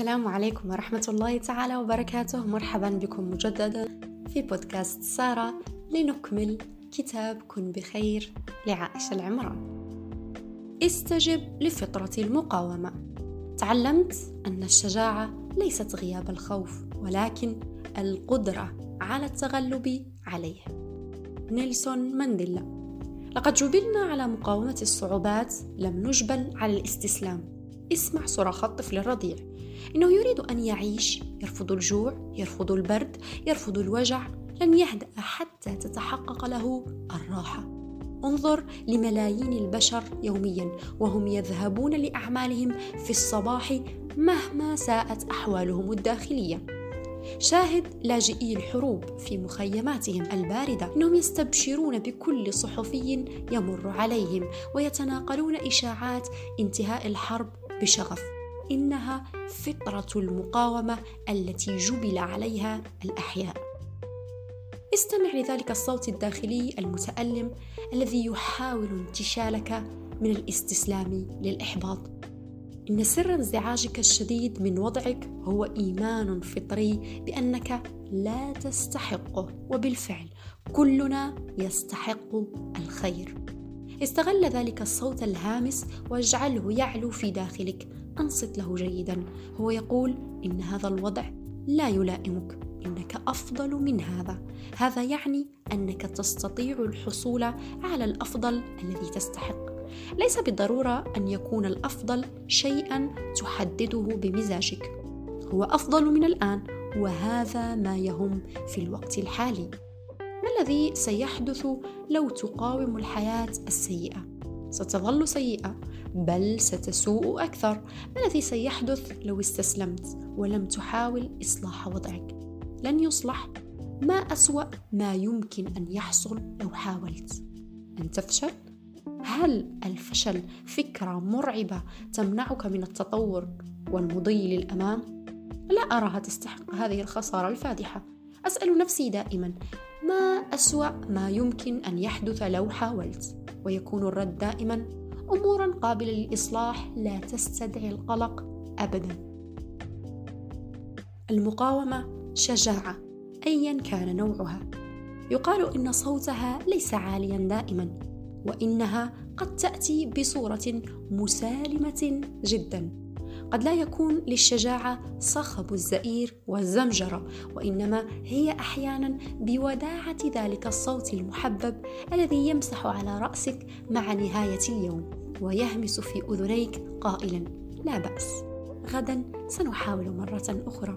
السلام عليكم ورحمة الله تعالى وبركاته. مرحبا بكم مجددا في بودكاست سارة لنكمل كتاب كن بخير لعائشة العمران. استجب لفطرة المقاومة. تعلمت أن الشجاعة ليست غياب الخوف ولكن القدرة على التغلب عليه. نيلسون مانديلا. لقد جبلنا على مقاومة الصعوبات لم نجبل على الاستسلام. اسمع صراخ الطفل الرضيع. إنه يريد أن يعيش يرفض الجوع يرفض البرد يرفض الوجع لن يهدأ حتى تتحقق له الراحة. انظر لملايين البشر يوميا وهم يذهبون لأعمالهم في الصباح مهما ساءت أحوالهم الداخلية. شاهد لاجئي الحروب في مخيماتهم الباردة إنهم يستبشرون بكل صحفي يمر عليهم ويتناقلون إشاعات انتهاء الحرب بشغف. إنها فطرة المقاومة التي جبل عليها الأحياء. استمع لذلك الصوت الداخلي المتألم الذي يحاول انتشالك من الاستسلام للإحباط. إن سر انزعاجك الشديد من وضعك هو إيمان فطري بأنك لا تستحقه وبالفعل كلنا يستحق الخير. استغل ذلك الصوت الهامس واجعله يعلو في داخلك أنصت له جيدا. هو يقول إن هذا الوضع لا يلائمك. إنك أفضل من هذا. هذا يعني أنك تستطيع الحصول على الأفضل الذي تستحق. ليس بالضرورة أن يكون الأفضل شيئا تحدده بمزاجك. هو أفضل من الآن وهذا ما يهم في الوقت الحالي. ما الذي سيحدث لو تقاوم الحياة السيئة؟ ستظل سيئة بل ستسوء أكثر. ما الذي سيحدث لو استسلمت ولم تحاول إصلاح وضعك؟ لن يصلح. ما أسوأ ما يمكن أن يحصل لو حاولت. أن تفشل؟ هل الفشل فكرة مرعبة تمنعك من التطور والمضي للأمام؟ لا أراها تستحق هذه الخسارة الفادحة. أسأل نفسي دائما ما أسوأ ما يمكن أن يحدث لو حاولت؟ ويكون الرد دائما أمورا قابلة للإصلاح لا تستدعي القلق ابدا. المقاومة شجاعة ايا كان نوعها. يقال إن صوتها ليس عاليا دائما وإنها قد تأتي بصورة مسالمة جدا. قد لا يكون للشجاعة صخب الزئير والزمجرة وإنما هي أحيانا بوداعة ذلك الصوت المحبب الذي يمسح على رأسك مع نهاية اليوم. ويهمس في أذنيك قائلا لا بأس غدا سنحاول مرة أخرى.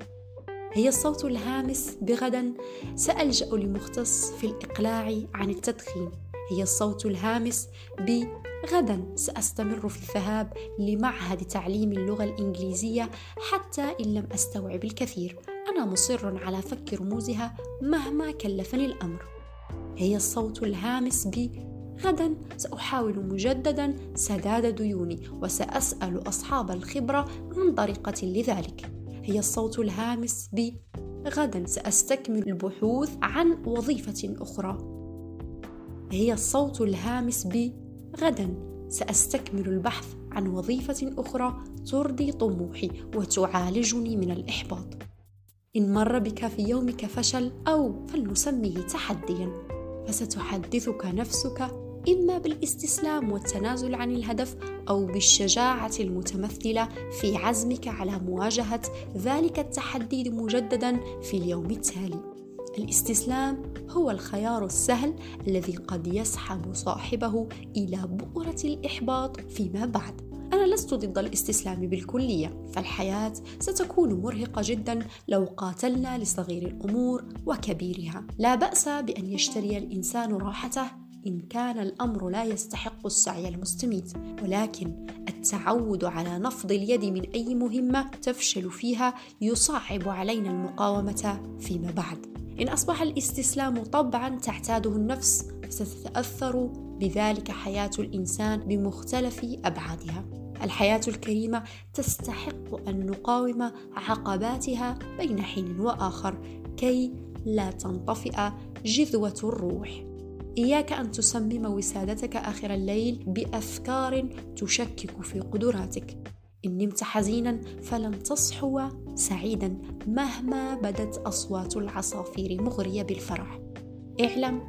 هي الصوت الهامس بغدا. سألجأ لمختص في الإقلاع عن التدخين. هي الصوت الهامس بغدا سأستمر في الذهاب لمعهد تعليم اللغة الإنجليزية حتى إن لم أستوعب الكثير. أنا مصر على فك رموزها مهما كلفني الأمر. هي الصوت الهامس ب غدا سأحاول مجددا سداد ديوني وسأسأل أصحاب الخبرة عن طريقة لذلك. هي الصوت الهامس ب غدا سأستكمل البحوث عن وظيفة أخرى. هي الصوت الهامس ب غدا سأستكمل البحث عن وظيفة أخرى ترضي طموحي وتعالجني من الإحباط. إن مر بك في يومك فشل أو فلنسميه تحديا فستحدثك نفسك إما بالاستسلام والتنازل عن الهدف أو بالشجاعة المتمثلة في عزمك على مواجهة ذلك التحدي مجددا في اليوم التالي. الاستسلام هو الخيار السهل الذي قد يسحب صاحبه إلى بؤرة الإحباط فيما بعد. أنا لست ضد الاستسلام بالكلية فالحياة ستكون مرهقة جدا لو قاتلنا لصغير الأمور وكبيرها. لا بأس بأن يشتري الإنسان راحته إن كان الأمر لا يستحق السعي المستميت ولكن التعود على نفض اليد من أي مهمة تفشل فيها يصعب علينا المقاومة فيما بعد إن أصبح الاستسلام طبعا تعتاده النفس ستتأثر بذلك حياة الإنسان بمختلف أبعادها. الحياة الكريمة تستحق أن نقاوم عقباتها بين حين وآخر كي لا تنطفئ جذوة الروح. إياك أن تصمم وسادتك آخر الليل بأفكار تشكك في قدراتك. إن نمت حزينا فلن تصحو سعيدا مهما بدت أصوات العصافير مغرية بالفرح اعلم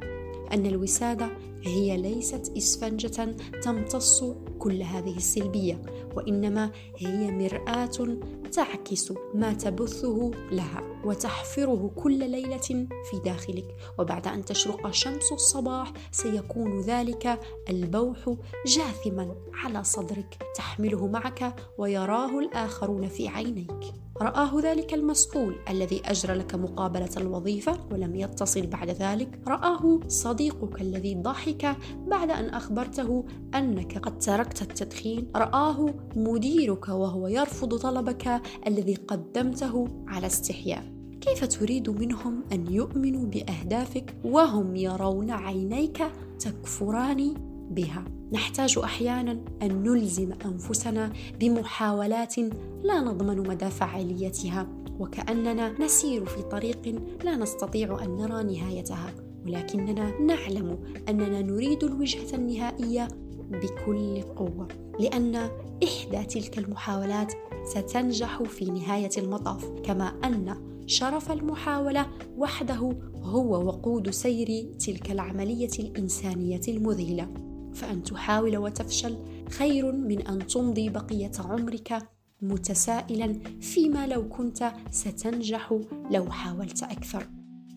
أن الوسادة هي ليست إسفنجة تمتص كل هذه السلبية وإنما هي مرآة تعكس ما تبثه لها وتحفره كل ليلة في داخلك. وبعد أن تشرق شمس الصباح سيكون ذلك البوح جاثما على صدرك تحمله معك ويراه الآخرون في عينيك. رآه ذلك المسؤول الذي أجرى لك مقابلة الوظيفة ولم يتصل بعد ذلك. رآه صديقك الذي ضحك بعد أن أخبرته أنك قد تركت التدخين رآه مديرك وهو يرفض طلبك الذي قدمته على استحياء. كيف تريد منهم أن يؤمنوا بأهدافك وهم يرون عينيك تكفران بها؟ نحتاج أحيانا أن نلزم أنفسنا بمحاولات لا نضمن مدى فعاليتها وكأننا نسير في طريق لا نستطيع أن نرى نهايتها. ولكننا نعلم أننا نريد الوجهة النهائية بكل قوة لأن إحدى تلك المحاولات ستنجح في نهاية المطاف كما أن شرف المحاولة وحده هو وقود سير تلك العملية الإنسانية المذهلة. فأن تحاول وتفشل خير من أن تمضي بقية عمرك متسائلا فيما لو كنت ستنجح لو حاولت أكثر.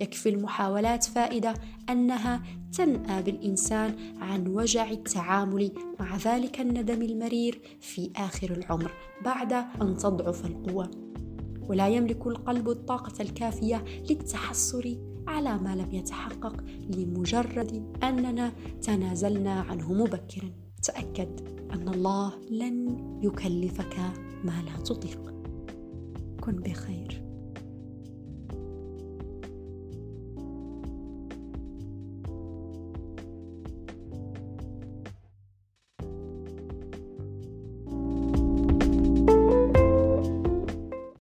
يكفي المحاولات فائدة أنها تنأى بالإنسان عن وجع التعامل مع ذلك الندم المرير في آخر العمر بعد أن تضعف القوة. ولا يملك القلب الطاقة الكافية للتحسر على ما لم يتحقق لمجرد أننا تنازلنا عنه مبكرا. تأكد أن الله لن يكلفك ما لا تطيق. كن بخير.